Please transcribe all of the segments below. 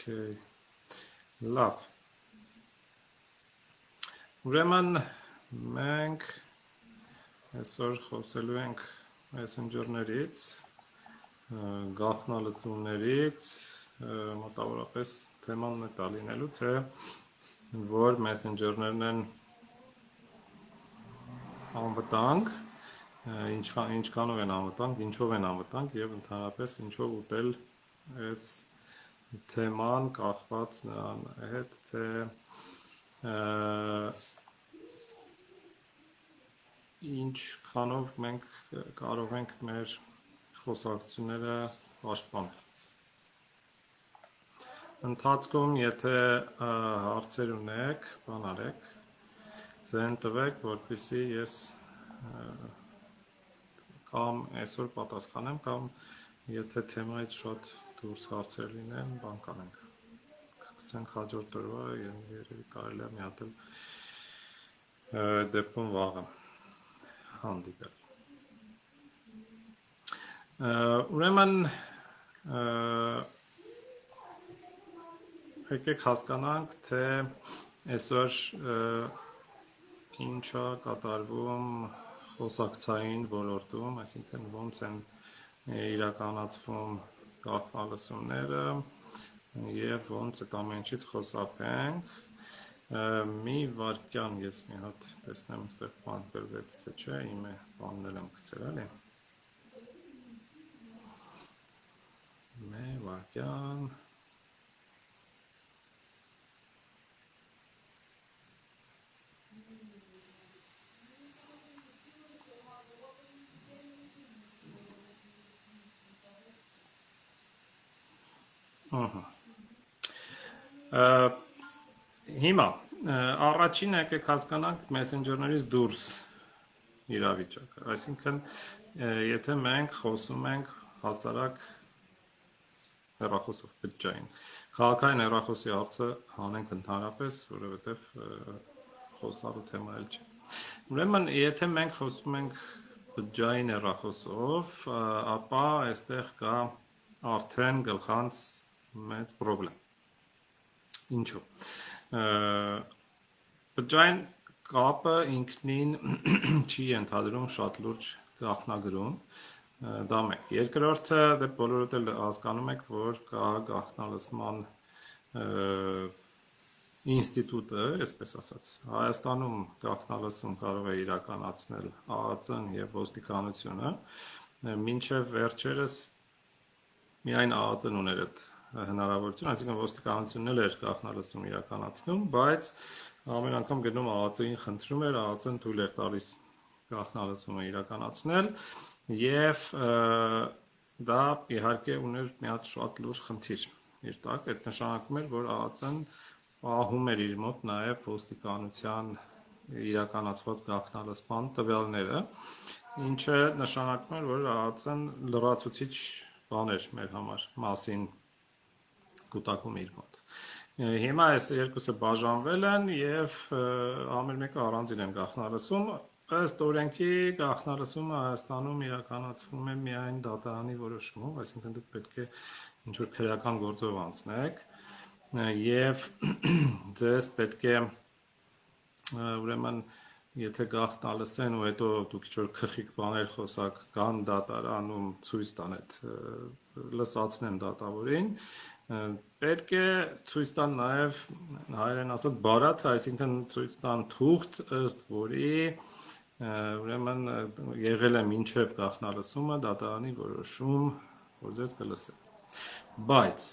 Okay։ Լավ։ Ուրեմն մենք այսօր խոսելու ենք messenger-ներից, գաղտնալսումներից, մոտավորապես թեման է տա լինելու, թե որ messenger-ներն են անվտանգ, ինչքան ինչքանով են անվտանգ, ինչով են անվտանգ եւ ընդհանրապես ինչով ուտել այս թեման կախված նրան հետ, թե ինչքանով մենք կարող ենք մեր խոսակցությունները պաշտպանել։ Ընթացքում, եթե հարցեր ունեք, բան արեք, ձեն տվեք, որպեսզի ես կամ այսօր պատասխանեմ, կամ եթե թեմայից շատ դուրս հարցեր լինեն, բան կանենք։ Կգցենք հաջորդ օրվա, երևի կարելի է մի հատ էլ դեպքում վաղը հանդիպել։ Ուրեմն եկեք հասկանանք, թե այսօր ինչա կատարվում խոսակցային ոլորտում, այսինքն ոնց են իրականացվում գաղտնալսումները եւ ոնց այդ ամեն ինչից խոսափենք մի վարքյան ես մի հատ տեսնեմ այստեղ բան գրվեց թե չէ իմ է բանն եմ գցել էլի մի վարքյան Ահա։ Հիմա առաջինը եկեք հասկանանք messenger-ներից դուրս իրավիճակը։ Այսինքն, եթե մենք խոսում ենք հասարակ հեռախոսով բջջային, քաղաքային հեռախոսի հարցը հանենք ընդհանրապես, որովհետև խոսալու թեմա էլ չէ։ Ուրեմն, եթե մենք խոսում ենք բջջային հեռախոսով, ապա այստեղ կա արդեն գլխանց մեծ խնդրեմ։ Ինչու՞։ Բջջային կապը ինքնին չի ընդհանրում շատ լուրջ գաղտնագրում, դա մեկ։ Երկրորդը դե բոլորդ էլ հասկանում եք, որ կա գաղտնալսման ինստիտուտը, այսպես ասած, Հայաստանում գաղտնալսում կարող է իրականացնել ԱԱՑ-ն եւ ոստիկանությունը, մինչեւ վերջերս միայն ԱԱՑ-ն ուներ այդ հնարավորություն, այսինքն ոստիկանությունն էլ էր գաղտնալսում իրականացնում, բայց ամեն անգամ գնում ԱԱՑ-ին խնդրում էր, ԱԱՑ-ն թույլ էր տալիս գաղտնալսումը իրականացնել եւ դա իհարկե ուներ մի հատ շատ լուրջ խնդիր իր տակ, այդ նշանակում էր, որ ԱԱՑ-ն պահում էր իր մոտ նաեւ ոստիկանության իրականացված գաղտնալսման տվյալները, ինչը նշանակում էր, որ ԱԱՑ-ն լրացուցիչ բաներ մեր համար մասին կուտակում իր մոտ։ Հիմա այս երկուսը բաժանվել են եւ ամեն մեկը առանձին են գաղտնալսում, ըստ օրենքի գաղտնալսումը Հայաստանում իրականացվում է միայն դատարանի որոշումով, այսինքն դուք պետք է ինչ որ քրեական գործով անցնեք եւ ձեզ պետք է ուրեմն եթե գաղտնալսեն ու հետո դուք ինչ որ քխիկ բաներ խոսակ կան դատարանում ցույց տան այդ լսացնեն դատավորին պետք է ցույց տան նաև հայերեն ասած բարաթ, այսինքն ցույց տան թուղթ, ըստ որի ուրեմն եղել է մինչև գախնալսումը դատարանի որոշում, որ ձեզ կլսեն։ Բայց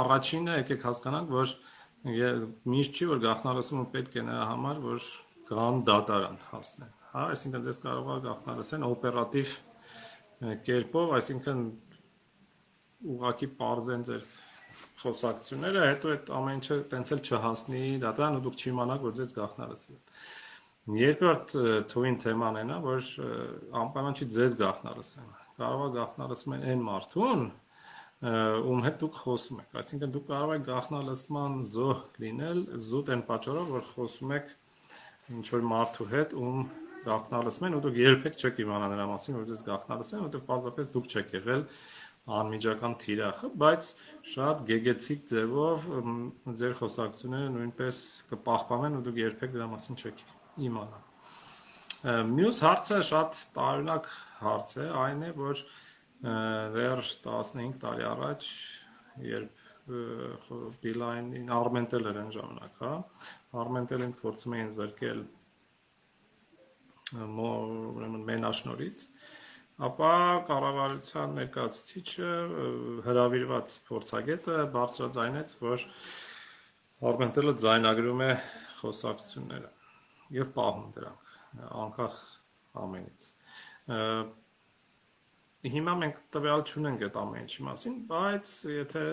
առաջինը եկեք հասկանանք, որ միշտ չի որ գախնալսումը պետք է նրա համար, որ կան դատարան հասնեն։ Հա, այսինքն ձեզ կարող է գախնալսեն օպերատիվ կերպով, այսինքն ուղակի parzեն ձեր խոսակցությունները, հետո այդ ամեն ինչը տենց էլ չհասնի դատարան ու դուք չիմանաք, որ ձեզ գախնալսել Երկրորդ թույն թեման են, որ անպայման չի ձեզ գախնալսեն։ Կարող է գախնալսում են այն մարդուն, ում հետ դուք խոսում եք։ Այսինքն դուք կարող եք գախնալսման զոհ լինել զուտ այն պատճառով, որ խոսում եք ինչ որ մարդու հետ, ում գաղտնալսում են ու դուք երբեք չեք իմանա նրա մասին, որ ձեզ գաղտնալսեն, որովհետև պարզապես դուք չեք եղել անմիջական թիրախը, բայց շատ գեգեցիկ ձևով ձեր խոսակցությունները նույնպես կպահպանեն ու դուք երբեք դրա մասին չեք իմանա։ Մյուս հարցը շատ տարօրինակ հարց է, այն է, որ դեռ 15 տարի առաջ, երբ Beeline-ին Armentel էր այն ժամանակ, հա, Armentel-ին փորձում էին զրկել ուրեմն մենաշնորից, ապա կառավարության ներկայացուցիչը հրավիրված փորձագետը բարձրաձայնեց, որ Armentel-ը ձայնագրում է խոսակցությունները եւ պահում դրանք անկախ ամենից Հիմա մենք տվյալ չունենք այդ ամեն ինչի մասին, բայց եթե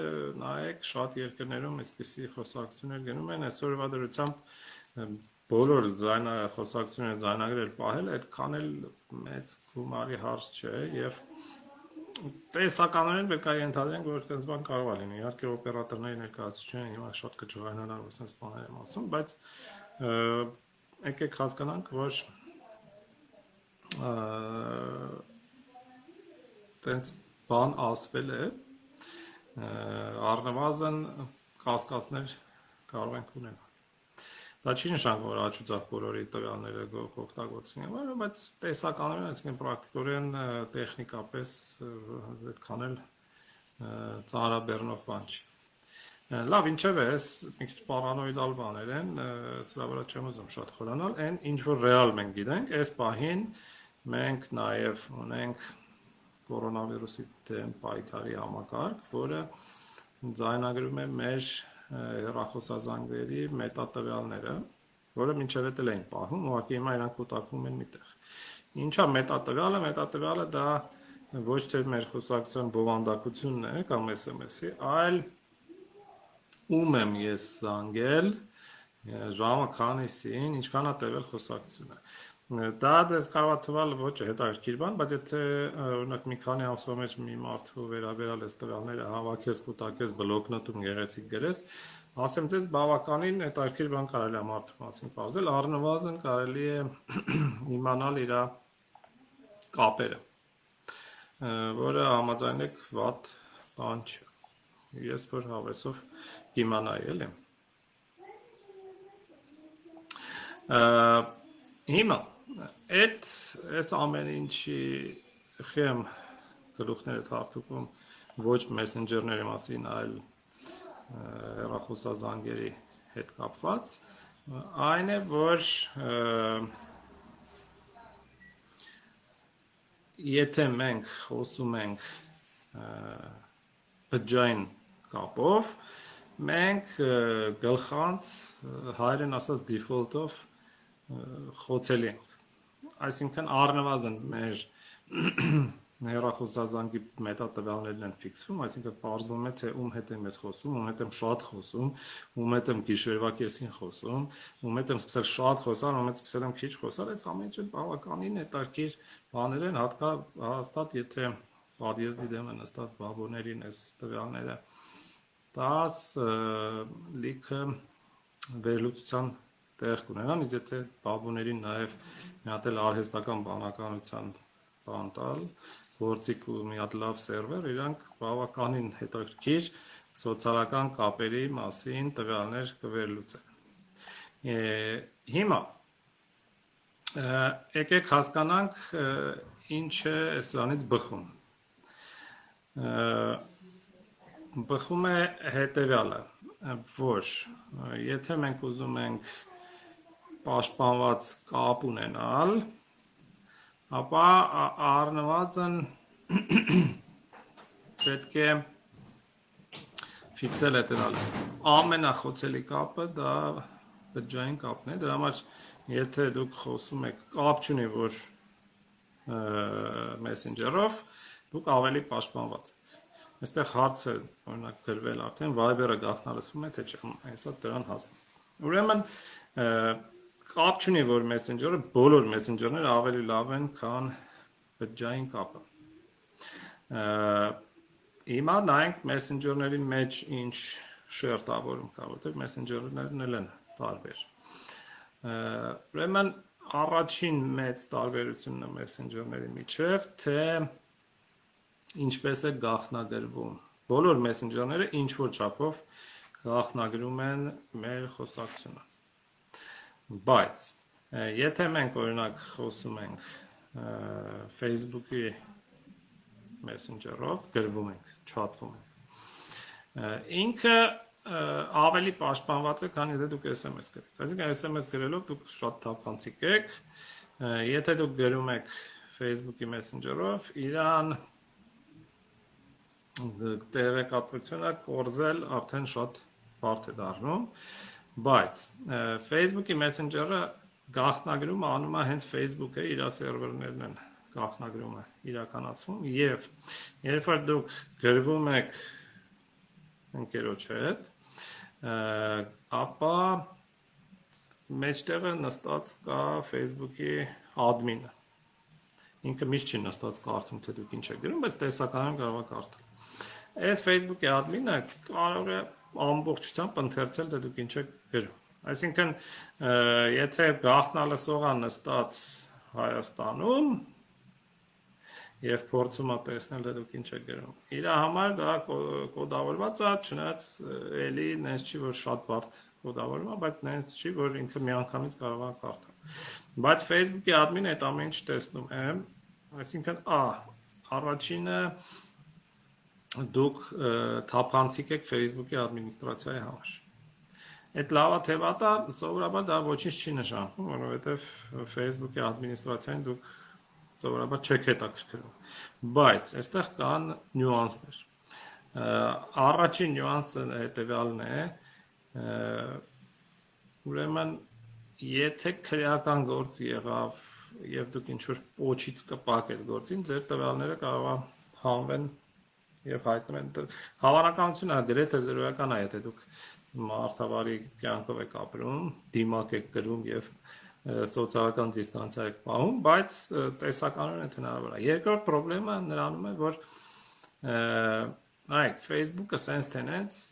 նայեք շատ երկրներում այսպիսի խոսակցություններ գնում են, այսօրվա դրությամբ բոլոր ձայնա խոսակցությունները ձայնագրել պահել այդքան էլ մեծ գումարի հարց չէ եւ տեսականորեն պետք է ենթադրենք, որ այդպես բան կարող է լինի։ Իհարկե օպերատորների ներկայացուցիչները հիմա շատ կճղայնանան, որ sense բաներ եմ ասում, բայց եկեք հասկանանք, որ տենց բան ասվել է, առնվազն կասկածներ կարող ենք ունենալ։ Դա չի նշանակում, որ աչուձախ բոլորի տվյալները կօգտագործվեն, բայց տեսականորեն, այսինքն պրակտիկորեն տեխնիկապես այդքան էլ ծանրաբեռնող բան չի։ Լավ, ինչև է, այս մի քիչ պարանոիդալ բաներ են, սրա վրա չեմ ուզում շատ խորանալ, այն ինչ որ ռեալ մենք գիտենք, այս պահին մենք նաև ունենք կորոնավիրուսի դեմ պայքարի համակարգ, որը ձայնագրում է մեր հեռախոսազանգերի մետատվյալները, որը մինչև հետ էլ էին պահում, ուղղակի հիմա իրանք կուտակվում են միտեղ։ Ինչա մետատվյալը, մետատվյալը դա ոչ թե մեր խոսակցության բովանդակությունն է կամ SMS-ի, այլ ում եմ ես զանգել, ժամը քանիսին, ինչքան է տևել խոսակցությունը։ Դա դες կարող է թվալ ոչ հետաքրքիր բան, բայց եթե օրինակ մի քանի ամսվա մեջ մի մարդու վերաբերալ այս տվյալները հավաքես, կուտակես բլոկնոտում գեղեցիկ գրես, ասեմ ձեզ բավականին հետաքրքիր բան կարելի է մարդու մասին բարձել, առնվազն կարելի է իմանալ իր կապերը, որը համաձայնեք վատ բան չէ։ Ես որ հավեսով իմանայի էլի։ Հիմա Այդ այս ամեն ինչի խեմ գլուխները թարթուկում ոչ մեսենջերների մասին, այլ հեռախոսազանգերի հետ կապված, այն է, որ եթե մենք խոսում ենք բջջային կապով, մենք գլխանց հայերեն ասած default-ով խոցելի ենք այսինքն առնվազն մեր հեռախոսազանգի մետատվյալներն են ֆիքսվում, այսինքն պարզվում է թե ում հետ եմ ես խոսում, ում հետ եմ շատ խոսում, ում հետ եմ գիշերվա կեսին խոսում, ում հետ եմ սկսել շատ խոսալ, ում հետ սկսել եմ քիչ խոսալ, այս ամեն ինչը բավականին հետաքրքիր բաներ են, հատկա հաստատ եթե պատիեզդի դեմ են նստած բաբոներին այս տվյալները 10 լիքը վերլուծության տեղ կունենան, իսկ եթե բաբուներին նաև մի հատ էլ արհեստական բանականության բան տալ, գործիք ու մի հատ լավ սերվեր, իրանք բավականին հետաքրքիր սոցիալական կապերի մասին տվյալներ կվերլուծեն։ Հիմա եկեք հասկանանք ինչ է սրանից բխում։ Բխում է հետևյալը, որ եթե մենք ուզում ենք պաշտպանված կապ ունենալ, ապա առնվազն պետք է ֆիքսել է դրալ։ Ամենախոցելի կապը դա բջջային կապն է, դրա համար եթե դուք խոսում եք, կապ չունի, որ Messenger-ով, դուք ավելի պաշտպանված եք։ Այստեղ հարց է, օրինակ, գրվել արդեն Viber-ը գաղտնալսվում է, թե չէ, հեսա դրան հասնում։ Ուրեմն կապ չունի, որ Messenger-ը բոլոր Messenger-ները ավելի լավ են, քան բջջային կապը։ Հիմա նայենք Messenger-ների մեջ ինչ շերտավորում կա, որտեղ Messenger-ներն էլ են տարբեր։ Ուրեմն առաջին մեծ տարբերությունն է մեսենջերների միջև, թե ինչպես է գաղտնագրվում։ Բոլոր մեսենջերները ինչ որ չափով գաղտնագրում են մեր խոսակցությունը։ Բայց եթե մենք օրինակ խոսում ենք Facebook-ի Messenger-ով, գրվում ենք, chat-ում ենք։ Ինքը ավելի պաշտպանված է, քան եթե դուք SMS գրեք։ Այսինքն SMS գրելով դուք շատ թափանցիկ եք։ Եթե դուք գրում եք Facebook-ի Messenger-ով, իրան տեղեկատվությունը կորզել արդեն շատ բարդ է դառնում, բայց Facebook-ի Messenger-ը գաղտնագրումը անում է հենց Facebook-ը իր սերվերներն են գաղտնագրումը իրականացվում եւ երբ որ դուք գրվում եք ընկերոջ հետ, ապա մեջտեղը նստած կա Facebook-ի admin-ը։ Ինքը միշտ չի նստած կարդում, թե դուք ինչ եք գրում, բայց տեսականորեն կարող է կարդալ։ Այս Facebook-ի admin-ը կարող է ամբողջությամբ ընթերցել, թե դուք ինչ եք գրում։ Այսինքն, եթե գաղտնալսողը նստած Հայաստանում եւ փորձում է տեսնել թե դուք ինչ եք գրում։ Իր համար դա կոդավորված է, չնայած էլի նենց չի որ շատ բարդ կոդավորում է, բայց նենց չի որ ինքը միանգամից կարող է կարդալ։ Բայց Facebook-ի admin-ը այդ ամեն ինչ տեսնում է, այսինքն ա առաջինը դուք թափանցիկ եք Facebook-ի ադմինիստրացիայի համար։ Այդ լավա թե վատա, սովորաբար դա ոչինչ չի նշանակում, որովհետև Facebook-ի ադմինիստրացիային դուք սովորաբար չեք հետաքրքրում։ Բայց այստեղ կան նյուանսներ։ Առաջին նյուանսը հետևյալն է, ուրեմն եթե քրեական գործ եղավ եւ դուք ինչ որ փոչից կպակ եք գործին, ձեր տվյալները կարող է հանվեն եւ հայտնում են հավանականությունը գրեթե զրոյական է, եթե դուք մարդավարի կյանքով եք ապրում, դիմակ եք գրում եւ սոցիալական դիստանցիա եք պահում, բայց տեսականորեն հնարավոր է։ Երկրորդ խնդրեմը նրանում է, որ նայեք, Facebook-ը sense tenants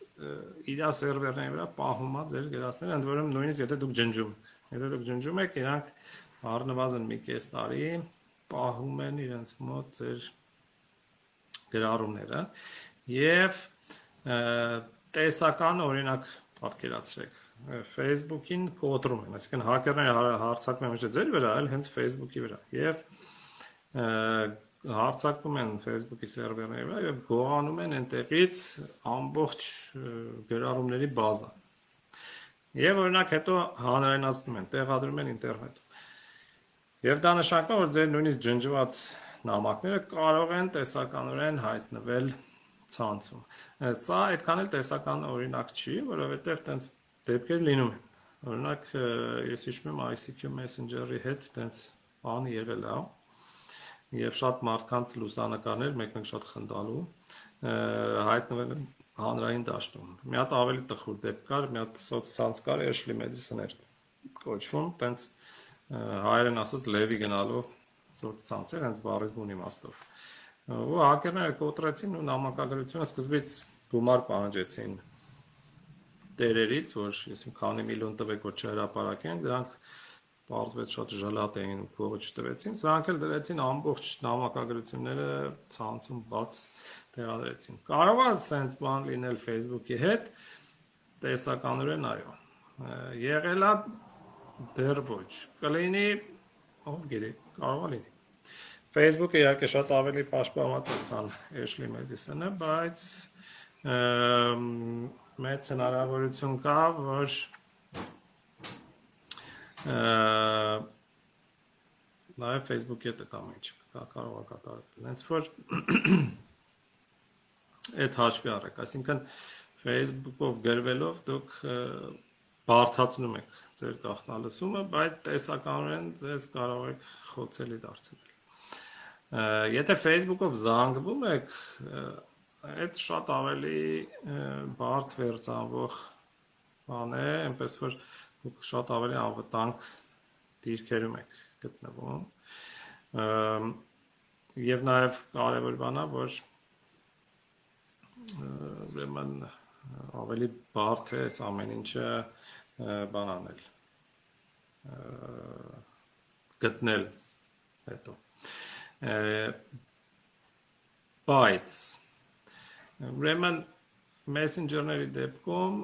իր սերվերների վրա պահում է ձեր գրածները, ընդ որում նույնիսկ եթե դուք ջնջում Եթե դուք ջնջում եք, իրանք առնվազն մի կես տարի պահում են իրենց մոտ ձեր գրառումները եւ տեսական օրինակ պատկերացրեք Facebook-ին կոտրում են, այսինքն հակերները հարցակում են ոչ ձեր վրա, այլ հենց Facebook-ի վրա։ Եվ հարցակվում են Facebook-ի սերվերների վրա եւ գողանում են այնտեղից ամբողջ գրառումների բազա։ Եվ օրինակ հետո հանրայնացնում են, տեղադրում են ինտերնետում։ Եվ դա նշանակում է, որ ձեր նույնիսկ ջնջված նամակները կարող են տեսականորեն հայտնվել ցանցում։ Սա այդքան էլ տեսական օրինակ չի, որովհետև տենց դեպքեր լինում են։ Օրինակ, ես հիշում եմ ICQ Messenger-ի հետ տենց բան եղել է, եւ շատ մարդկանց լուսանկարներ մեկ-մեկ շատ խնդալու հայտնվել են հանրային դաշտում։ Մի հատ ավելի տխուր դեպք կար, մի հատ սոցցանց կար, Ashley Madison էր կոչվում, տենց հայերեն ասած լևի գնալու սոցցանց էր, հենց բառից բուն իմաստով։ Ու հակերները կոտրեցին ու նամակագրությունը սկզբից գումար պահանջեցին տերերից, որ ասում քանի միլիոն տվեք որ չհրապարակեն, դրանք պարզվեց շատ ժլատ էին փողը չտվեցին, սրանք էլ դրեցին ամբողջ նամակագրությունները ցանցում բաց տեղադրեցին։ Կարող է sense բան լինել Facebook-ի հետ, տեսականորեն այո։ Եղելա դեռ ոչ։ Կլինի ով գիտի, կարող է լինի։ Facebook-ը իհարկե շատ ավելի պաշտպանված է, քան Ashley Madison-ը, բայց մեծ հնարավորություն կա, որ նաև Facebook-ի հետ կա մեջ կա կարող է կատարել։ Հենց որ այդ հաշվի առեք, այսինքն Facebook-ով գրվելով դուք բարթացնում եք ձեր գաղտնալսումը, բայց տեսականորեն ձեզ կարող եք խոցելի դարձնել։ Եթե Facebook-ով զանգվում եք, այդ շատ ավելի բարդ վերցանվող բան է, այնպես որ դուք շատ ավելի անվտանգ դիրքերում եք գտնվում։ Եվ նաև կարևոր բան է, որ ուրեմն ավելի բարդ է այս ամեն ինչը բան անել գտնել հետո բայց ուրեմն Messenger-ների դեպքում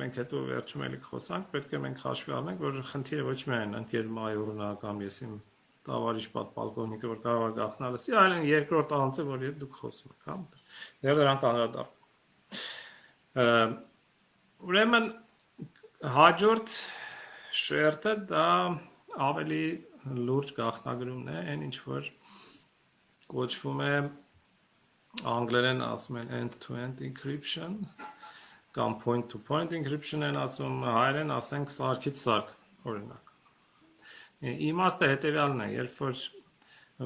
մենք հետո վերջում էլի խոսանք, պետք է մենք հաշվի առնենք, որ խնդիրը ոչ միայն ընկեր մայորնա կամ ես իմ տավարիշ պատպալկովնիկը, որ կարող է գախնալ ասի, այլ երկրորդ անձը, որ հետ դուք խոսում եք, հա։ Դեռ դրանք անդրադառնում։ Ուրեմն հաջորդ շերտը դա ավելի լուրջ գաղտնագրումն է, այն ինչ որ կոչվում է անգլերեն ասում են end-to-end encryption կամ point-to-point encryption են ասում, հայերեն ասենք սարքից սարք, օրինակ։ Իմաստը հետեւյալն է, երբ որ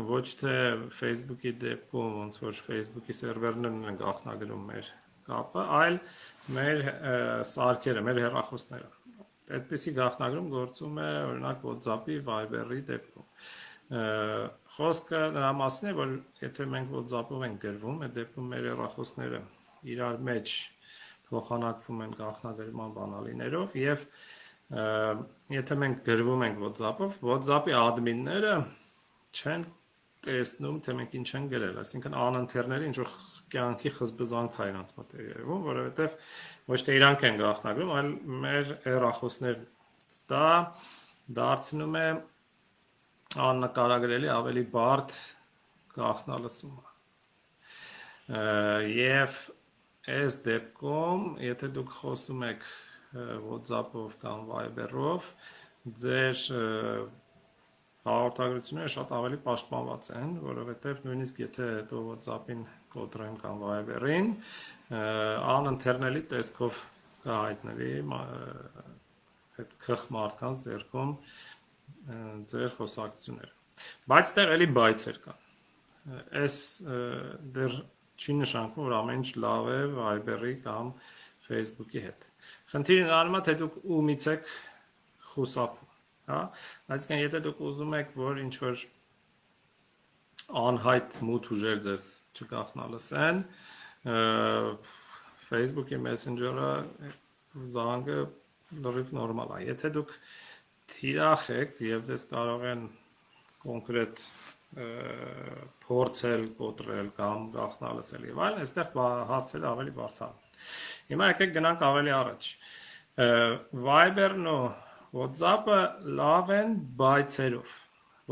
ոչ թե Facebook-ի դեպքում ոնց որ Facebook-ի սերվերներն են գաղտնագրում մեր կապը, այլ մեր սարքերը, մեր հեռախոսները։ Այդպիսի գաղտնագրում գործում է օրինակ WhatsApp-ի, Viber-ի դեպքում Խոսքը նրա մասին է, որ եթե մենք WhatsApp-ով ենք գրվում, այդ դեպքում մեր հեռախոսները իրար մեջ փոխանակվում են գաղտնագրման բանալիներով եւ եթե մենք գրվում ենք WhatsApp-ով, WhatsApp-ի admin-ները չեն տեսնում, թե մենք ինչ են գրել, այսինքն անընթերները ինչ որ կյանքի խզբզանք է իրանց մոտ երևում, որովհետև ոչ թե իրանք են գաղտնագրում, այլ մեր հեռախոսներ դա դարձնում է աննկարագրելի ավելի բարդ գաղտնալսումը եւ այս դեպքում եթե դուք խոսում եք WhatsApp-ով կամ Viber-ով ձեր հաղորդագրությունները շատ ավելի պաշտպանված են, որովհետև նույնիսկ եթե դու WhatsApp-ին կոտրեն կամ Viber-ին, անընթերնելի տեսքով կհայտնվի այդ քխ մարդկանց ձեռքում ձեր խոսակցությունները։ Բայց դեռ էլի բայցեր կան։ Այս դեռ չի նշանակում, որ ամեն ինչ լավ է Viber-ի կամ Facebook-ի հետ։ Խնդիրը նրանում է, թե դուք ումից եք խուսափում, հա? Այսինքն, եթե դուք ուզում եք, որ ինչ որ անհայտ մութ ուժեր ձեզ չգախնալսեն, Facebook-ի Messenger-ը զանգը լրիվ նորմալ է։ Եթե դուք թիրախ եք եւ ձեզ կարող են կոնկրետ փորձել կոտրել կամ գախնալսել եւ այլն, այստեղ հարցերը ավելի բարդ Հիմա եկեք գնանք ավելի առաջ։ Viber-ն ու WhatsApp-ը լավ են բայցերով։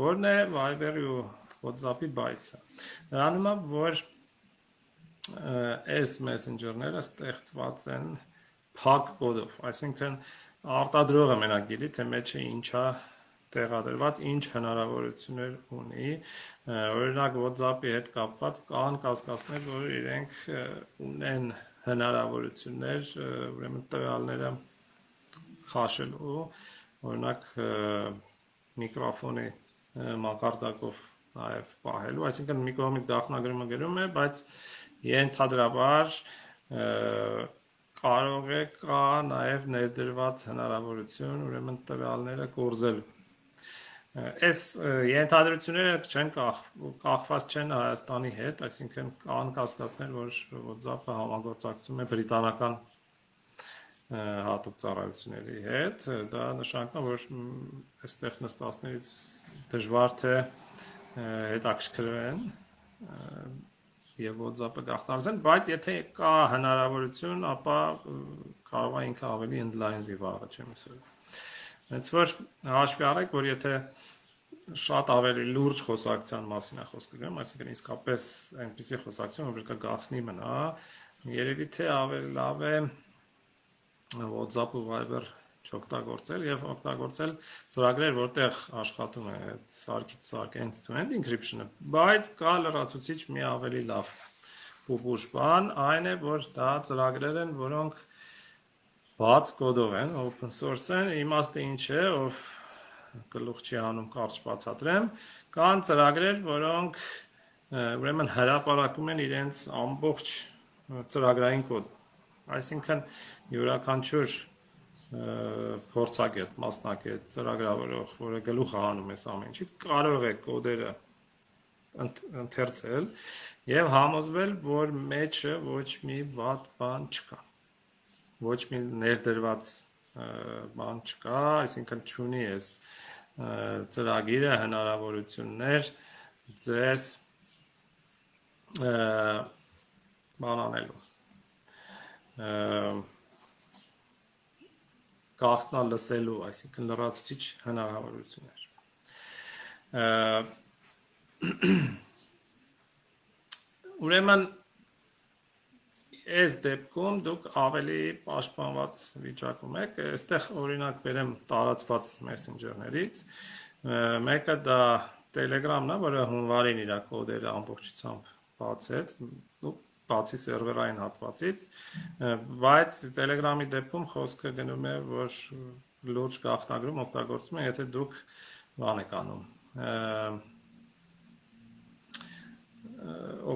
Որն է Viber-ի ու WhatsApp-ի բայցը։ Նրանում է, որ այս messenger-ները ստեղծված են փակ կոդով, այսինքն արտադրողը մենակ գիտի, թե մեջը ինչա տեղադրված, ինչ հնարավորություններ ունի։ Օրինակ WhatsApp-ի հետ կապված կան կասկածներ, որ իրենք ունեն հնարավորություններ, ուրեմն տվյալները խաշելու, օրինակ միկրոֆոնի մակարդակով նաև պահելու, այսինքն մի կողմից գաղտնագրումը գրում է, բայց ենթադրաբար կարող է կա նաև ներդրված հնարավորություն ուրեմն տվյալները կորզելու այս ենթադրությունները չեն կախ, կախված չեն Հայաստանի հետ, այսինքն կան կասկածներ, որ WhatsApp-ը համագործակցում է բրիտանական հատուկ ծառայությունների հետ, դա նշանակում է, որ այստեղ նստածներից դժվար թե հետաքրքրվեն եւ WhatsApp-ը գաղտնարzen, բայց եթե կա հնարավորություն, ապա կարող է ինքը ավելի ընդլայնվի վաղը, չեմ ասել։ Հենց որ հաշվի առեք, որ եթե շատ ավելի լուրջ խոսակցության մասին է խոսքը գնում, այսինքն իսկապես այնպեսի խոսակցություն, որ կա գախնի մնա, երևի թե ավելի լավ է WhatsApp ու Viber չօգտագործել եւ օգտագործել ծրագրեր, որտեղ աշխատում է սարքից սարք end-to-end encryption-ը, բայց կա լրացուցիչ մի ավելի լավ փոփուշ բան, այն է, որ դա ծրագրեր են, որոնք բաց կոդով են, open source են, իմաստը ինչ է, ով գլուխ չի հանում կարճ բացատրեմ, կան ծրագրեր, որոնք ուրեմն հրապարակում են իրենց ամբողջ ծրագրային կոդ։ Այսինքն յուրաքանչյուր փորձագետ, մասնակետ, ծրագրավորող, որը գլուխը հանում է ամեն ինչից, կարող է կոդերը ընթերցել եւ համոզվել, որ մեջը ոչ մի վատ բան չկա։ Ոչ մի ներդրված բան չկա, այսինքն չունի էս ծրագիրը հնարավորություններ ձեզ բանանելու գաղտնա լսելու, այսինքն լրացուցիչ հնարավորություններ։ Ուրեմն այս դեպքում դուք ավելի պաշտպանված վիճակում եք։ Այստեղ օրինակ բերեմ տարածված մեսենջերներից։ Մեկը դա Telegram-ն է, որը հունվարին իր կոդերը ամբողջությամբ բացեց, ու բացի սերվերային հատվածից, բայց Telegram-ի դեպքում խոսքը գնում է, որ լուրջ գաղտնագրում օգտագործում է, եթե դուք բան եք անում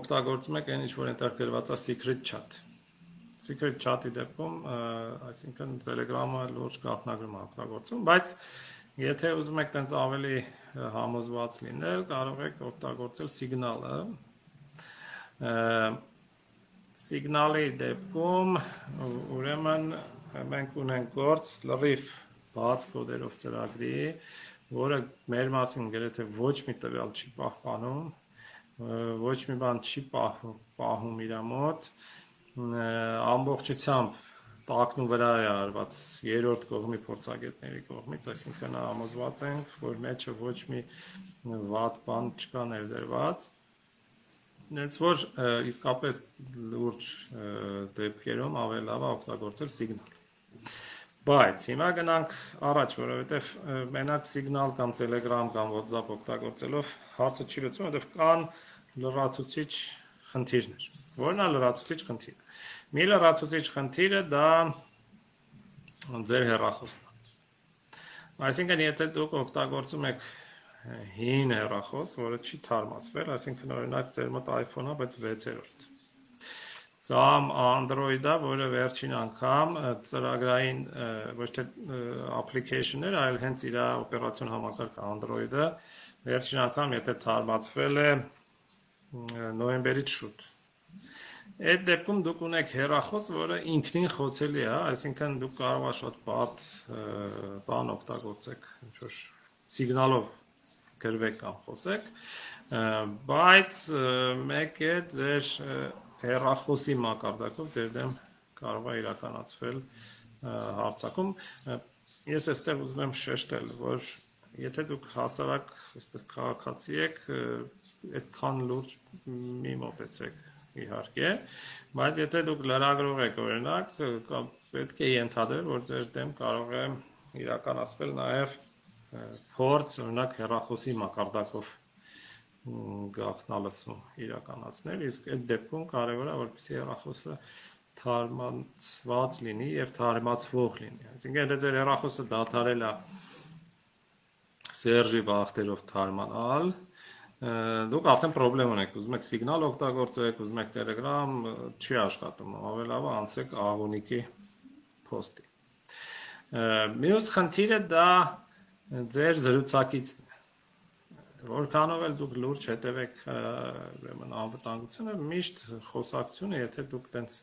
օգտագործում եք այն ինչ որ այնտեղ գրված է secret chat secret chat-ի դեպքում, այսինքն Telegram-ը լուրջ գաղտնագրում է օգտագործում, բայց եթե ուզում եք տենց ավելի համոզված լինել, կարող եք օգտագործել Signal-ը։ Signal-ի դեպքում ուրեմն մենք ունենք գործ լրիվ բաց կոդերով ծրագրի, որը մեր մասին գրեթե ոչ մի տվյալ չի պահպանում, ոչ մի բան չի պահում, պահում իր մոտ, ամբողջությամբ տակնու վրա է արված երրորդ կողմի փորձագետների կողմից, այսինքն համոզված ենք, որ մեջը ոչ մի վատ բան չկա ներդրված։ Նենց որ իսկապես լուրջ դեպքերում ավելի լավ է օգտագործել սիգնալ։ Բայց հիմա գնանք առաջ, որովհետև մենակ Signal կամ Telegram կամ WhatsApp օգտագործելով հարցը չի լուծվում, որովհետև կան լրացուցիչ խնդիրներ։ Որն է լրացուցիչ խնդիրը։ Մի լրացուցիչ խնդիրը դա ձեր հեռախոսն է։ Այսինքն, եթե դուք օգտագործում եք հին հեռախոս, որը չի թարմացվել, այսինքն օրինակ ձեր մոտ iPhone-ը, բայց 6-րդ կամ Android-ը, որը վերջին անգամ ծրագրային ոչ թե application-ներ, այլ հենց իր օպերացիոն համակարգը Android-ը վերջին անգամ եթե թարմացվել է նոյեմբերից շուտ։ Այդ դեպքում դուք ունեք հեռախոս, որը ինքնին խոցելի է, այսինքն դուք կարող եք շատ բարդ բան օգտագործեք, ինչ որ սիգնալով գրվեք կամ խոսեք, բայց մեկ է ձեր հերախոսի մակարդակով ձեր դեմ կարող է իրականացվել հարցակում։ Ես այստեղ ուզում եմ շեշտել, որ եթե դուք հասարակ, այսպես քաղաքացի եք, այդքան լուրջ մի մոտեցեք իհարկե, բայց եթե դուք լրագրող եք օրինակ, պետք է ենթադրել, որ ձեր դեմ կարող է իրականացվել նաև փորձ, օրինակ հերախոսի մակարդակով գաղտնալսում իրականացնել, իսկ այդ դեպքում կարևոր է որպեսզի հեռախոսը թարմացված լինի եւ թարմացվող լինի։ Այսինքն եթե ձեր հեռախոսը դադարել է Սերժի բախտերով թարմանալ, դուք արդեն խնդրեմ ունեք, ուզում եք սիգնալ օգտագործեք, ուզում եք Telegram, չի աշխատում, ավելի լավ է անցեք աղոնիկի post-ի։ Մյուս խնդիրը դա ձեր զրուցակիցն է որքանով էլ դուք լուրջ հետևեք ուրեմն անվտանգությունը միշտ խոսակցությունը եթե դուք տենց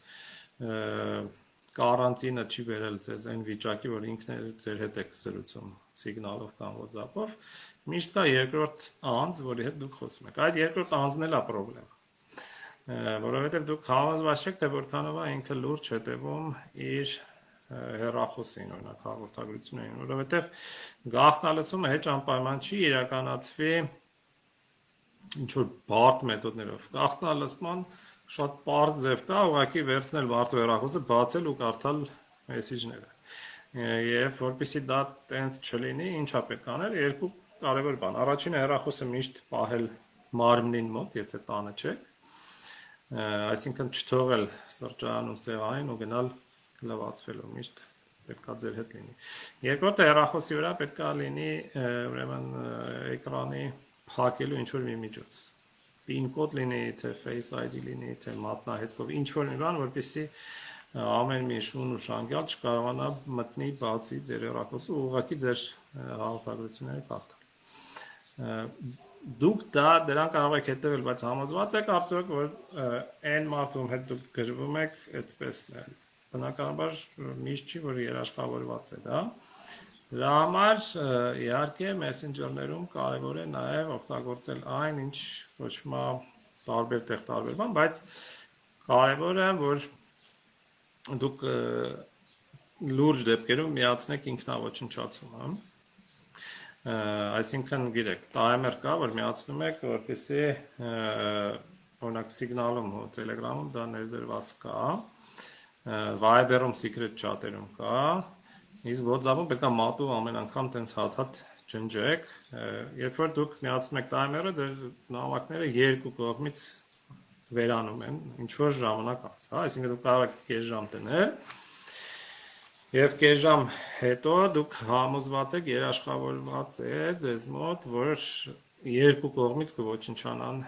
կարանտինը չի վերել ձեզ այն վիճակի որ ինքն է ձեր հետ եք զրուցում սիգնալով կամ WhatsApp-ով միշտ կա երկրորդ անձ որի հետ դուք խոսում եք այդ երկրորդ անձն էլ է խնդրեմ որովհետև դուք համոզված չեք թե որքանով է ինքը լուրջ հետևում իր հերախոսին օրինակ հաղորդագրություններին, որովհետև գաղտնալսումը հեչ անպայման չի իրականացվի ինչ որ բարդ մեթոդներով։ Գաղտնալսման շատ բարդ ձև կա, ուղղակի վերցնել մարդու հերախոսը, բացել ու կարդալ մեսեջները։ Եվ որpիսի դա տենց չլինի, ինչա պետք անել, երկու կարևոր բան։ Առաջինը հերախոսը միշտ պահել մարմնին մոտ, եթե տանը չեք, այսինքն չթողել սրճարանում սեղանին ու գնալ լվացվելու միշտ պետքա ձեր հետ լինի։ Երկրորդը հեռախոսի վրա պետքա լինի ուրեմն էկրանի փակելու ինչ որ մի միջոց։ PIN կոդ լինի, թե Face ID լինի, թե մատնահետքով, ինչ որ մի բան, որպեսզի ամեն մի շուն ու շանգյալ չկարողանա մտնի բացի ձեր հեռախոսը ու ուղղակի ձեր հաղորդագրությունները կարդալ։ Դուք դա դրան կարող եք հետևել, բայց համոզված եք արդյոք որ այն մարդում հետ դուք գրվում եք, այդպեսն է բնականաբար միշտ չի, որ երաշխավորված է դա, Դրա համար իհարկե Messenger-ներում կարևոր է նաև օգտագործել այն, ինչ կոչվում է տարբեր տեղ տարբեր բան, բայց կարևորը որ դուք լուրջ դեպքերում միացնեք ինքնաոչնչացումը այսինքն գիտեք timer կա որ միացնում եք որպեսզի օրինակ signal-ում ու Telegram-ում դա ներդրված կա Viber-ում secret chat-երում կա իսկ WhatsApp-ում պետք է մատով ամեն անգամ տենց հատ-հատ ջնջեք երբ որ դուք միացնում եք timer-ը ձեր նամակները երկու կողմից վերանում են ինչ որ ժամանակ անց հա այսինքն դուք կարող եք կես ժամ տնել Եվ կես ժամ հետո դուք համոզված եք, երաշխավորված է ձեզ մոտ, որ երկու կողմից կոչնչանան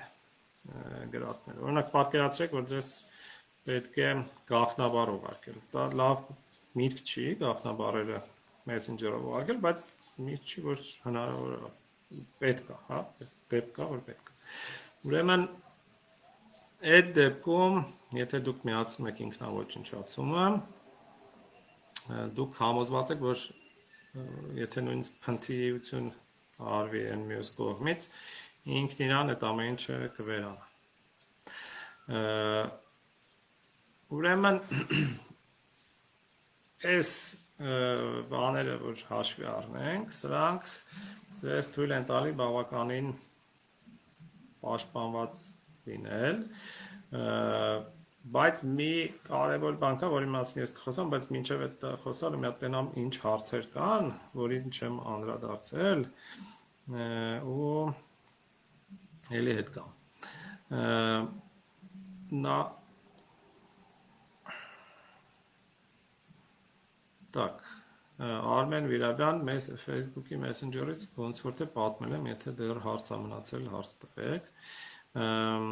գրածները։ Օրինակ պատկերացրեք, որ ձեզ պետք է գաղտնաբար ուղարկել։ Դա լավ միտք չի գաղտնաբարերը Messenger-ով ուղարկել, բայց միտք չի, որ հնարավոր է պետք է, հա, դեպք կա, որ պետք է։ Ուրեմն այդ դեպքում, եթե դուք միացնում եք ինքնաոչնչացումը, դուք համոզված եք, որ եթե նույնիսկ փնթիություն արվի այն մյուս կողմից, ինքն իրան այդ ամեն ինչը կվերանա։ Ուրեմն այս բաները, որ հաշվի առնենք, սրանք ձեզ թույլ են տալի բավականին պաշտպանված լինել, Բայց մի կարևոր բան կա, որի մասին ես կխոսամ, բայց մինչև այդ խոսալը մի հատ տենամ ինչ հարցեր կան, որին չեմ անդրադարձել ու ելի հետ կամ։ Նա Так, Արմեն Վիրաբյան մեզ Facebook-ի Messenger-ից ոնց որ թե պատմել եմ, եթե դեռ հարց ա մնացել, հարց տվեք։ Ամ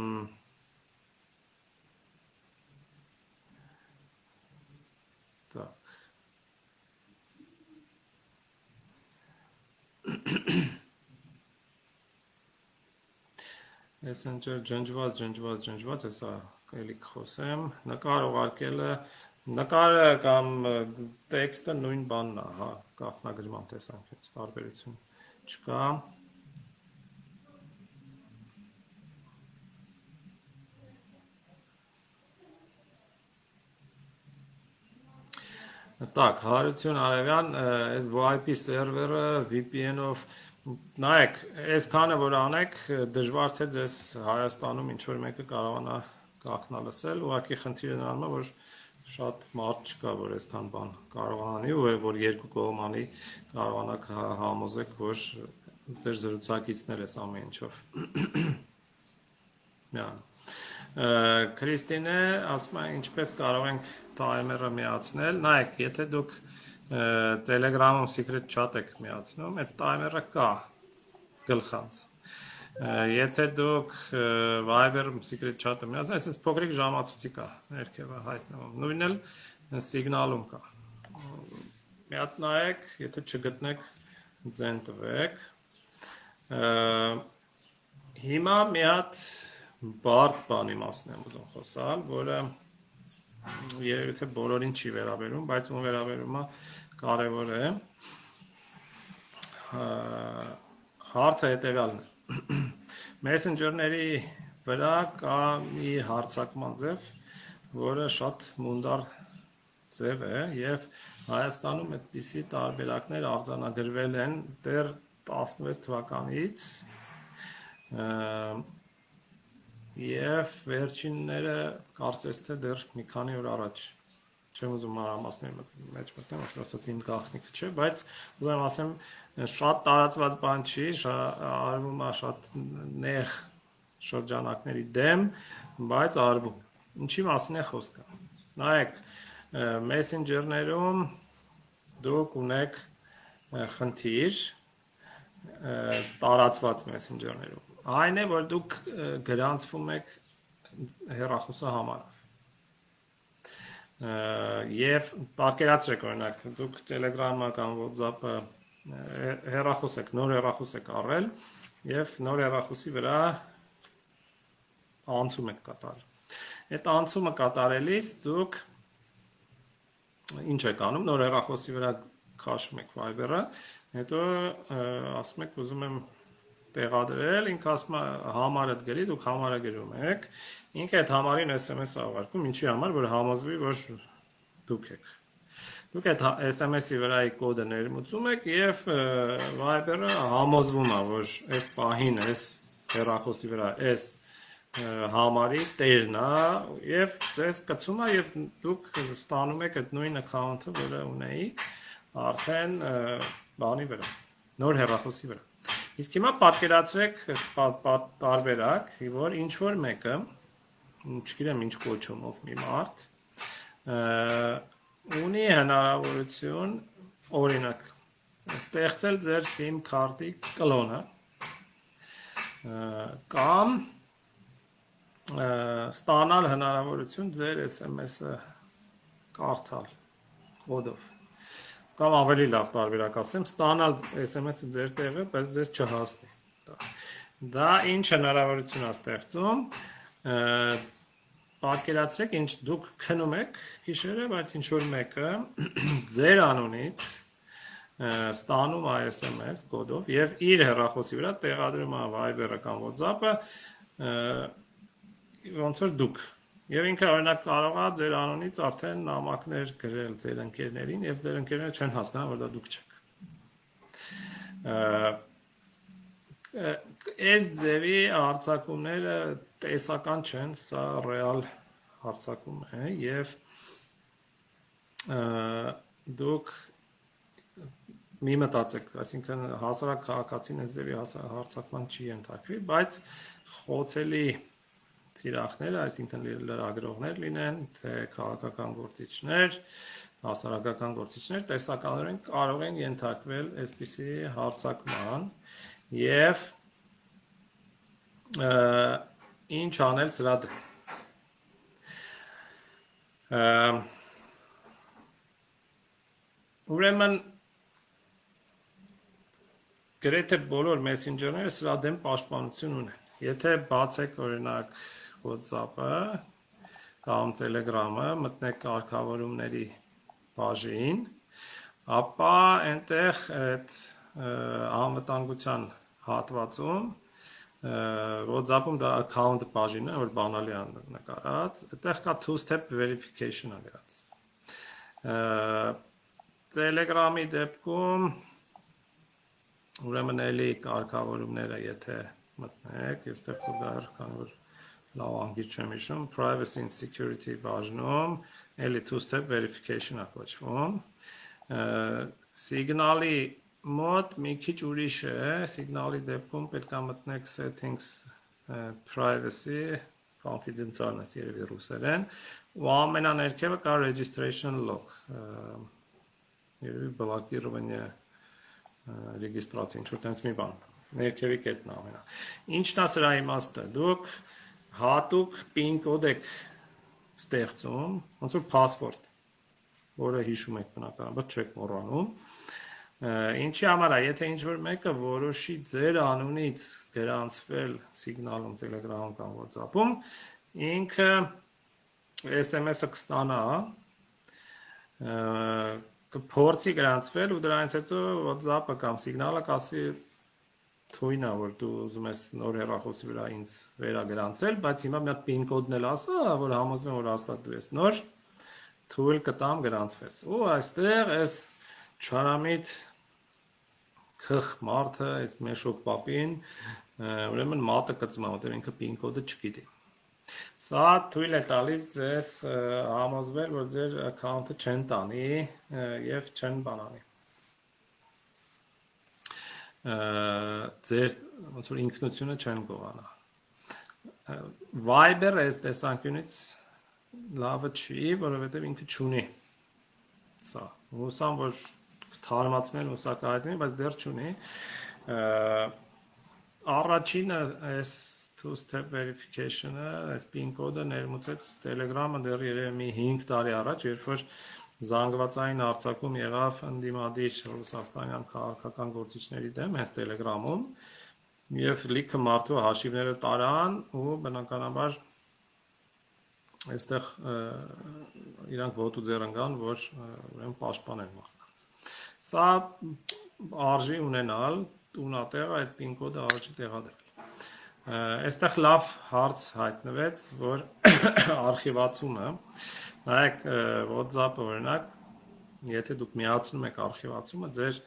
Messenger ջնջված, ջնջված, ջնջված, հեսա էլի կխոսեմ, նկար ուղարկելը, նկարը կամ տեքստը նույն բանն է, հա, գաղտնագրման տեսանկյունից տարբերություն չկա։ Так, Հարություն Արևյան, այս VIP սերվերը VPN-ով նայեք, այսքանը որ անեք, դժվար թե ձեզ Հայաստանում ինչ որ մեկը կարողանա գախնա լսել, ուղղակի խնդիրը նրանում է, որ շատ մարդ չկա, որ այսքան բան կարողանի ու որ երկու կողմանի կարողանաք հա, համոզեք, որ ձեր զրուցակիցն էլ էս ամեն ինչով։ Դա։ Քրիստինե ասում է ինչպես կարող ենք timer-ը միացնել։ Նայեք, եթե դուք Telegram-ում secret chat եք միացնում, այդ timer-ը կա գլխանց։ Եթե դուք Viber-ում secret chat-ը միացնեք, այսինքն փոքրիկ ժամացույցի կա ներքևը հայտնվում։ Նույնն էլ սիգնալում կա։ Մի հատ նայեք, եթե չգտնեք, ձեն տվեք։ Հիմա մի հատ բարդ բան իմացնեմ ուզում խոսալ, որը երևի թե բոլորին չի վերաբերում, բայց ում վերաբերում է կարևոր է։ Հարցը հետևյալն է։ Messenger-ների վրա կա մի հարցակման ձև, որը շատ մունդար ձև է եւ Հայաստանում այդպիսի տարբերակներ արձանագրվել են դեռ 16 թվականից եւ վերջինները կարծես թե դեռ մի քանի օր առաջ չեմ ուզում մանրամասների մեջ մտնեմ, ասած իմ գաղտնիքը չէ, բայց ուզում ասեմ շատ տարածված բան չի, արվում է շատ նեղ շրջանակների դեմ, բայց արվում։ Ինչի մասին է խոսքը։ Նայեք, Messenger-ներում դուք ունեք խնդիր տարածված Messenger-ներում այն է, որ դուք գրանցվում եք հեռախոսը համարով։ Եվ պատկերացրեք օրինակ, դուք Telegram-ը կամ WhatsApp-ը հեռախոս եք, նոր հեռախոս եք առել եւ նոր հեռախոսի վրա անցում եք կատարել։ Այդ անցումը կատարելիս դուք ինչ եք անում, նոր հեռախոսի վրա քաշում եք Viber-ը, հետո ասում եք ուզում եմ տեղադրել, ինքը ասում է համարը գրի, դուք համարը գրում եք, ինքը այդ համարին SMS աղարկում, ինչի համար, որ համոզվի, որ դուք եք։ Դուք այդ SMS-ի վրայի կոդը ներմուծում եք եւ Viber-ը համոզվում է, որ այս պահին այս հեռախոսի վրա այս համարի տերն է եւ ձեզ կցում է եւ դուք ստանում եք այդ նույն account-ը, որը ունեիք արդեն բանի վրա, նոր հեռախոսի վրա։ Իսկ հիմա պատկերացրեք տարբերակ, որ ինչ որ մեկը, չգիտեմ ինչ կոչումով մի մարդ, ունի հնարավորություն օրինակ ստեղծել ձեր SIM քարտի կլոնը կամ ստանալ հնարավորություն ձեր SMS-ը կարդալ կոդով կամ ավելի լավ տարբերակ ասեմ, ստանալ SMS-ը ձեր տեղը, բայց ձեզ չհասնի։ Դա, դա ինչ հնարավորություն է ստեղծում։ Պատկերացրեք, ինչ դուք քնում եք գիշերը, բայց ինչ որ մեկը ձեր անունից ստանում է SMS կոդով եւ իր հեռախոսի վրա տեղադրում է Viber-ը կամ WhatsApp-ը ոնց որ դուք Եվ ինքը օրինակ կարող է ձեր անունից արդեն նամակներ գրել ձեր ընկերներին եւ ձեր ընկերները չեն հասկանա, որ դա դուք չեք։ Այս ձևի հարցակումները տեսական չեն, սա ռեալ հարցակում է եւ դուք մի մտածեք, այսինքն հասարակ քաղաքացին այս ձևի հարցակման չի ենթարկվի, բայց խոցելի թիրախները, այսինքն լրագրողներ լինեն, թե քաղաքական գործիչներ, հասարակական գործիչներ, տեսականորեն կարող են ենթարկվել այսպիսի հարցակման եւ ինչ անել սրա դեմ։ Ուրեմն գրեթե բոլոր մեսենջերները սրա դեմ պաշտպանություն ունեն։ Եթե բացեք օրինակ WhatsApp-ը կամ Telegram-ը, մտնեք կարգավորումների բաժին, ապա այնտեղ այդ անվտանգության հատվածում WhatsApp-ում դա account բաժինն է, որ բանալի է նկարած, այդտեղ կա two step verification-ը գրած։ Telegram-ի դեպքում ուրեմն էլի կարգավորումները, եթե մտնեք, այստեղ զուգահեռ կան որ լավ անգից չեմ հիշում, privacy and security բաժնում, էլի two-step verification-ա կոչվում։ Signal-ի մոտ մի քիչ ուրիշ է, signal-ի դեպքում պետք է մտնեք settings privacy confidential-ն է երևի ռուսերեն, ու ամենաներքևը կա registration log։ Երևի բլոկիրվանյա ռեգիստրացիա, ինչ որ տենց մի բան։ Ներքևի կետն ամենա։ Ինչն է սրա իմաստը։ Դուք հատուկ PIN կոդ եք ստեղծում, ոնց որ password, որը հիշում եք բնականաբար, չեք մոռանում։ Ինչի համար է, եթե ինչ որ մեկը որոշի ձեր անունից գրանցվել Signal-ում, Telegram-ում կամ WhatsApp-ում, ինքը SMS-ը կստանա, կփորձի գրանցվել ու դրանից հետո WhatsApp-ը կամ Signal-ը կասի թույն է, որ դու ուզում ես նոր հեռախոսի վրա ինձ վերագրանցել, բայց հիմա մի հատ PIN կոդն էլ ասա, որ համոզվեմ, որ հաստատ դու ես նոր թույլ կտամ գրանցվես։ Ու այստեղ այս չարամիտ քխ մարդը, այս մեշոկ պապին, ուրեմն մատը կծում է, որտեղ ինքը PIN կոդը չգիտի։ Սա թույլ է տալիս ձեզ համոզվել, որ ձեր account-ը չեն տանի եւ չեն բանանի ձեր ոնց որ ինքնությունը չեն գողանա։ Viber-ը այս տեսանկյունից լավը չի, որովհետև ինքը չունի սա։ Հուսամ որ թարմացնել հուսակայտնի, բայց դեռ չունի։ Առաջինը այս two step verification-ը, այս PIN կոդը ներմուծեց Telegram-ը դեռ երևի մի 5 տարի առաջ, երբ որ զանգվածային արձակում եղավ ընդդիմադիր ռուսաստանյան քաղաքական գործիչների դեմ հենց Telegram-ում եւ լիքը մարդու հաշիվները տարան ու բնականաբար այստեղ իրանք ոտու ձեռ ընկան, որ ուրեմն պաշտպանեն մարդկանց։ Սա արժի ունենալ տունատեղ այդ pin կոդը արժի տեղադրել։ Այստեղ լավ հարց հայտնվեց, որ արխիվացումը, նայեք WhatsApp-ը օրինակ, եթե դուք միացնում եք արխիվացումը, ձեր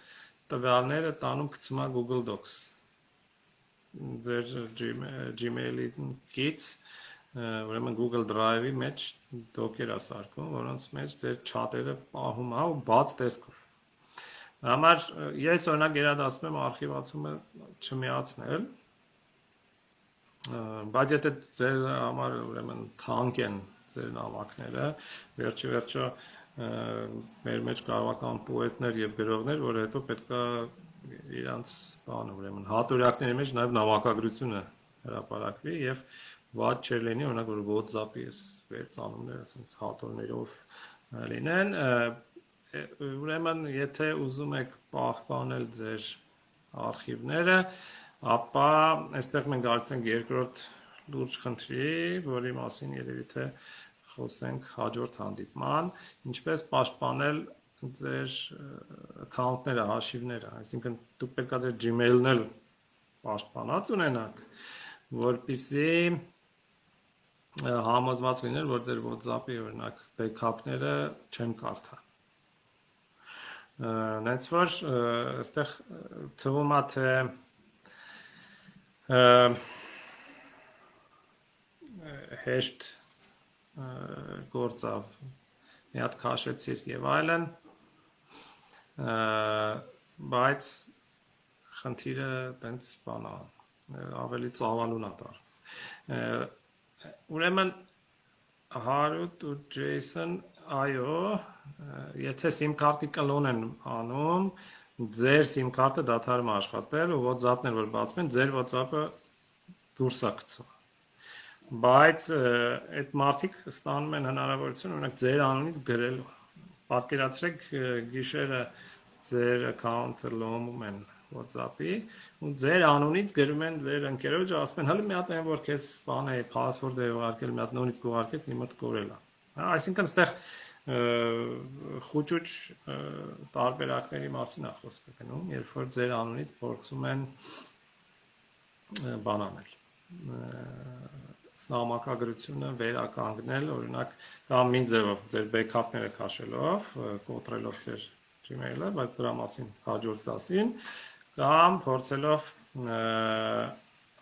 տվյալները տանում գցում է Google Docs ձեր Gmail-ից ուրեմն Google Drive-ի մեջ դոկեր է սարքում, որոնց մեջ ձեր չաթերը պահում է ու բաց տեսքով։ Համար ես օրինակ գերադասում եմ արխիվացումը չմիացնել, բայց եթե ձեր համար ուրեմն թանկ են ձեր նամակները, վերջի վերջո մեր մեջ կարող կան պոետներ եւ գրողներ, որ հետո պետքա իրանց բանը ուրեմն հատորյակների մեջ նաեւ նամակագրությունը հրապարակվի եւ ված չէր լինի օրինակ որ WhatsApp-ի էս վերցանումները ասենց հատորներով լինեն ուրեմն եթե ուզում եք պահպանել ձեր արխիվները ապա այստեղ մենք գալիս ենք երկրորդ լուրջ խնդրի, որի մասին երևի թե խոսենք հաջորդ հանդիպման, ինչպես պաշտպանել ձեր account-ները, հաշիվները, այսինքն դուք պետք է ձեր Gmail-ն էլ պաշտպանած ունենաք, որpիսի համոզված լինել, որ ձեր WhatsApp-ի օրինակ backup-ները չեն կարդա։ Նենց որ այստեղ թվում է թե հեշտ գործավ մի հատ քաշեցիր եւ այլն բայց խնդիրը տենց բանա ավելի ծավալուն է դառ ուրեմն Հարութ ու Ջեյսոն այո եթե SIM քարտի կլոն են անում ձեր SIM քարտը դադարում աշխատել ու WhatsApp-ներ որ բացվեն ձեր WhatsApp-ը դուրս է գցում բայց այդ մարդիկ ստանում են հնարավորություն օրինակ ձեր անունից գրելու պատկերացրեք գիշերը ձեր account-ը լոմում են WhatsApp-ի ու ձեր անունից գրում են ձեր ընկերոջը ասում են հələ մի հատ այն որ քեզ բան է password-ը ուղարկել մի հատ նորից կուղարկես իմը կորել է հա այսինքն այստեղ խոճուճ տարբերակների մասին է խոսքը գնում երբ որ ձեր անունից փորձում են բան անել նամակագրությունը վերականգնել, օրինակ կամ մի ձևով ձեր backup-ները քաշելով, կոտրելով ձեր Gmail-ը, բայց դրա մասին հաջորդ դասին կամ փորձելով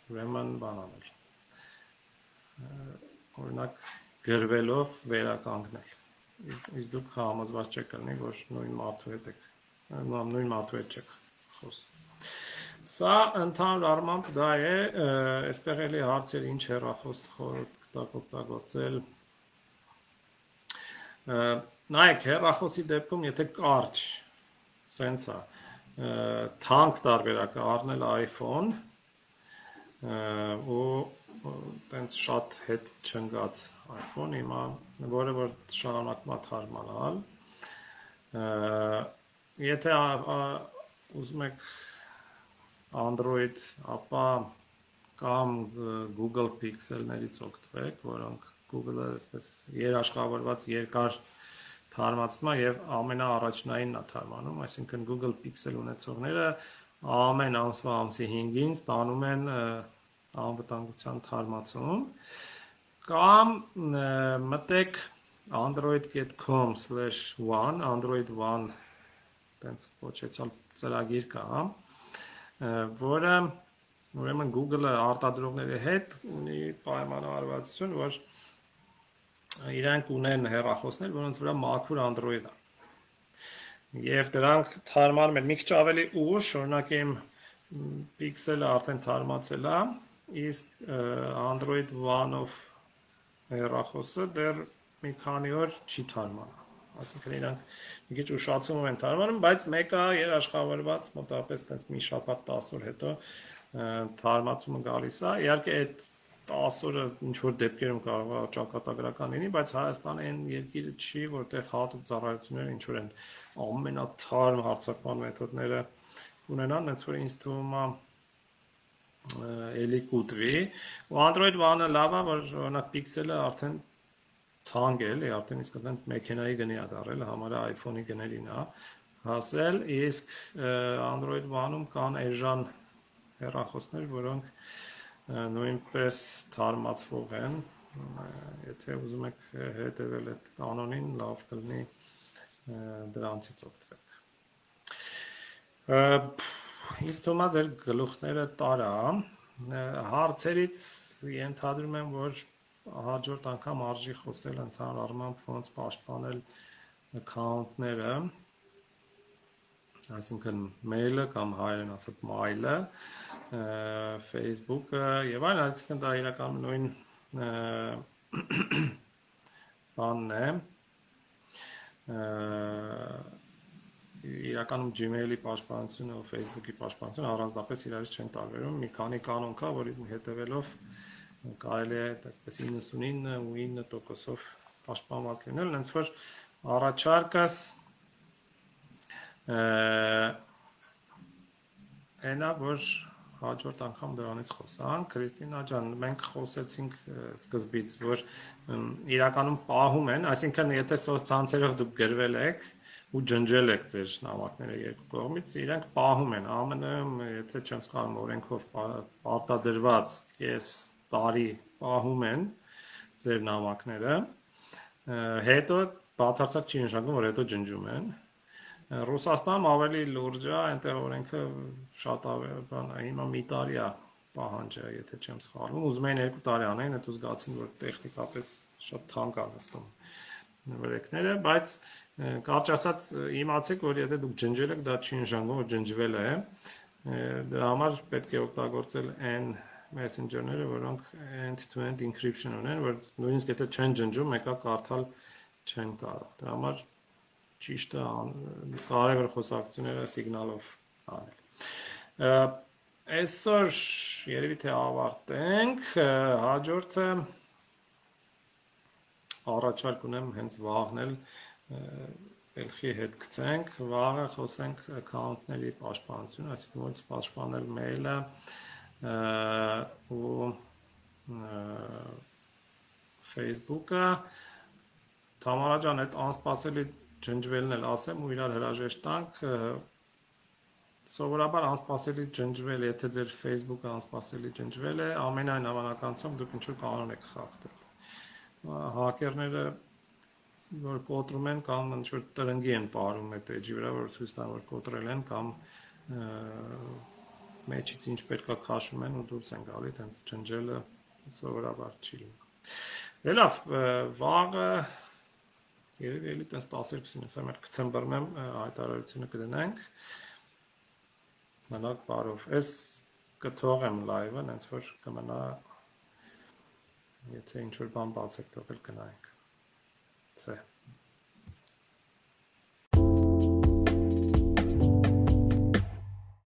ուրեմն բան անել։ Օրինակ գրվելով վերականգնել։ Իսկ դուք համոզված չեք լինի, որ նույն մարդու հետ եք նույն մարդու հետ չեք խոսում։ Սա ընդհանուր առմամբ դա է, այստեղ էլի հարցեր ինչ հեռախոս օգտագործել։ Նայեք, հեռախոսի դեպքում, եթե կարճ, սենց է, թանկ տարբերակը առնել iPhone ու տենց շատ հետ չնգած iPhone հիմա, որը որ շարունակում է թարմանալ։ Եթե ուզում եք Android, ապա կամ Google Pixel-ներից օգտվեք, որոնք Google-ը այսպես երաշխավորված երկար թարմացնում է եւ ամենաառաջնայինն է թարմանում, այսինքն Google Pixel ունեցողները ամեն ամսվա ամսի 5-ին ստանում են անվտանգության թարմացում կամ մտեք android.com/one android one տենց կոչեցալ ծրագիր կա, որը ուրեմն Google-ը արտադրողների հետ ունի պայմանավորվածություն, որ իրանք ունեն հեռախոսներ, որոնց վրա մաքուր Android է։ Եվ դրանք թարմանում են մի քիչ ավելի ուշ, օրինակ իմ Pixel-ը արդեն թարմացել է, իսկ Android One-ով հեռախոսը դեռ մի քանի օր չի թարմանում այսինքն իրանք մի քիչ ուշացում են թարմանում, բայց մեկը երաշխավորված մոտավորապես տենց մի շաբաթ 10 օր հետո թարմացումը գալիս է։ Իհարկե այդ 10 օրը ինչ որ դեպքերում կարող է ճակատագրական լինի, բայց Հայաստանը այն երկիրը չի, որտեղ հատուկ ծառայությունները ինչ որ են ամենաթարմ հարցակման մեթոդները ունենան, այնց որ ինձ թվում է էլի կուտվի։ Ու Android One-ը լավ է, որ օրինակ Pixel-ը արդեն թանկ է, էլի, արդեն իսկ այդպես մեքենայի գնի է դարել, համարը iPhone-ի գներին է, հասել, իսկ Android One-ում կան էժան հեռախոսներ, որոնք նույնպես թարմացվող են, եթե ուզում եք հետևել այդ կանոնին, լավ կլինի դրանցից օգտվել։ Ինձ թվում է ձեր գլուխները տարա, հարցերից ենթադրում եմ, որ հաջորդ անգամ արժի խոսել ընդհանուր առմամբ ոնց պաշտպանել account-ները, այսինքն mail-ը կամ հայերեն ասած mail-ը, Facebook-ը եւ այլն, այսինքն դա իրականում նույն բանն է իրականում Gmail-ի պաշտպանությունը ու Facebook-ի պաշտպանությունը առանձնապես իրարից չեն տարբերում։ Մի քանի կանոն կա, որի հետևելով կարելի է այսպես 99 ու 9%-ով պաշտպանված լինել, հենց որ առաջարկս այնա որ հաջորդ անգամ դրանից խոսանք Քրիստինա ջան մենք խոսեցինք սկզբից որ իրականում պահում են այսինքն եթե սոցցանցերով դուք գրվել եք ու ջնջել եք ձեր նամակները երկու կողմից, իրենք պահում են ԱՄՆ-ում, եթե չեմ սխալվում, օրենքով պարտադրված կես տարի պահում են ձեր նամակները, հետո բացարձակ չի նշանակում, որ հետո ջնջում են։ Ռուսաստանում ավելի լուրջ է, այնտեղ օրենքը շատ բան, հիմա մի տարի է պահանջը, եթե չեմ սխալվում, ուզում էին երկու տարի անեն, հետո զգացին, որ տեխնիկապես շատ թանկ է նստում վրեքները, բայց կարճ ասած իմացեք, որ եթե դուք ջնջել եք, դա չի նշանակում, որ ջնջվել է։ Դրա համար պետք է օգտագործել այն messenger-ները, որոնք end-to-end encryption ունեն, որ նույնիսկ եթե չեն ջնջում, մեկը կարդալ չեն կարող։ Դրա համար ճիշտ է կարևոր խոսակցությունները սիգնալով անել։ Այսօր երևի թե ավարտենք, հաջորդը առաջարկ ունեմ հենց վաղն էլ ելքի հետ գցենք, վաղը խոսենք account-ների պաշտպանություն, այսինքն ոնց պաշտպանել mail-ը ու Facebook-ը Թամարա ջան, այդ անսպասելի ջնջվելն էլ ասեմ ու իրար հրաժեշտ տանք սովորաբար անսպասելի ջնջվել, եթե ձեր Facebook-ը անսպասելի ջնջվել է, ամենայն հավանականությամբ դուք ինչ-որ կանոն եք խախտել հակերները որ կոտրում են կամ ինչ որ տրնգի են ապարում այդ էջի վրա, որ ցույց տան որ կոտրել են կամ մեջից ինչ պետքա քաշում են ու դուրս են գալի, տենց ջնջելը սովորաբար չի լինում։ Դե լավ, վաղը երևի էլի տենց 12-ին հեսա մեր գցեմ բռնեմ հայտարարությունը կդնենք։ Մնաք բարով։ Այս կթողեմ լայվը, հենց որ կմնա Եթե ինչ որ բան բացեք, թողել գնայինք։ Ցե։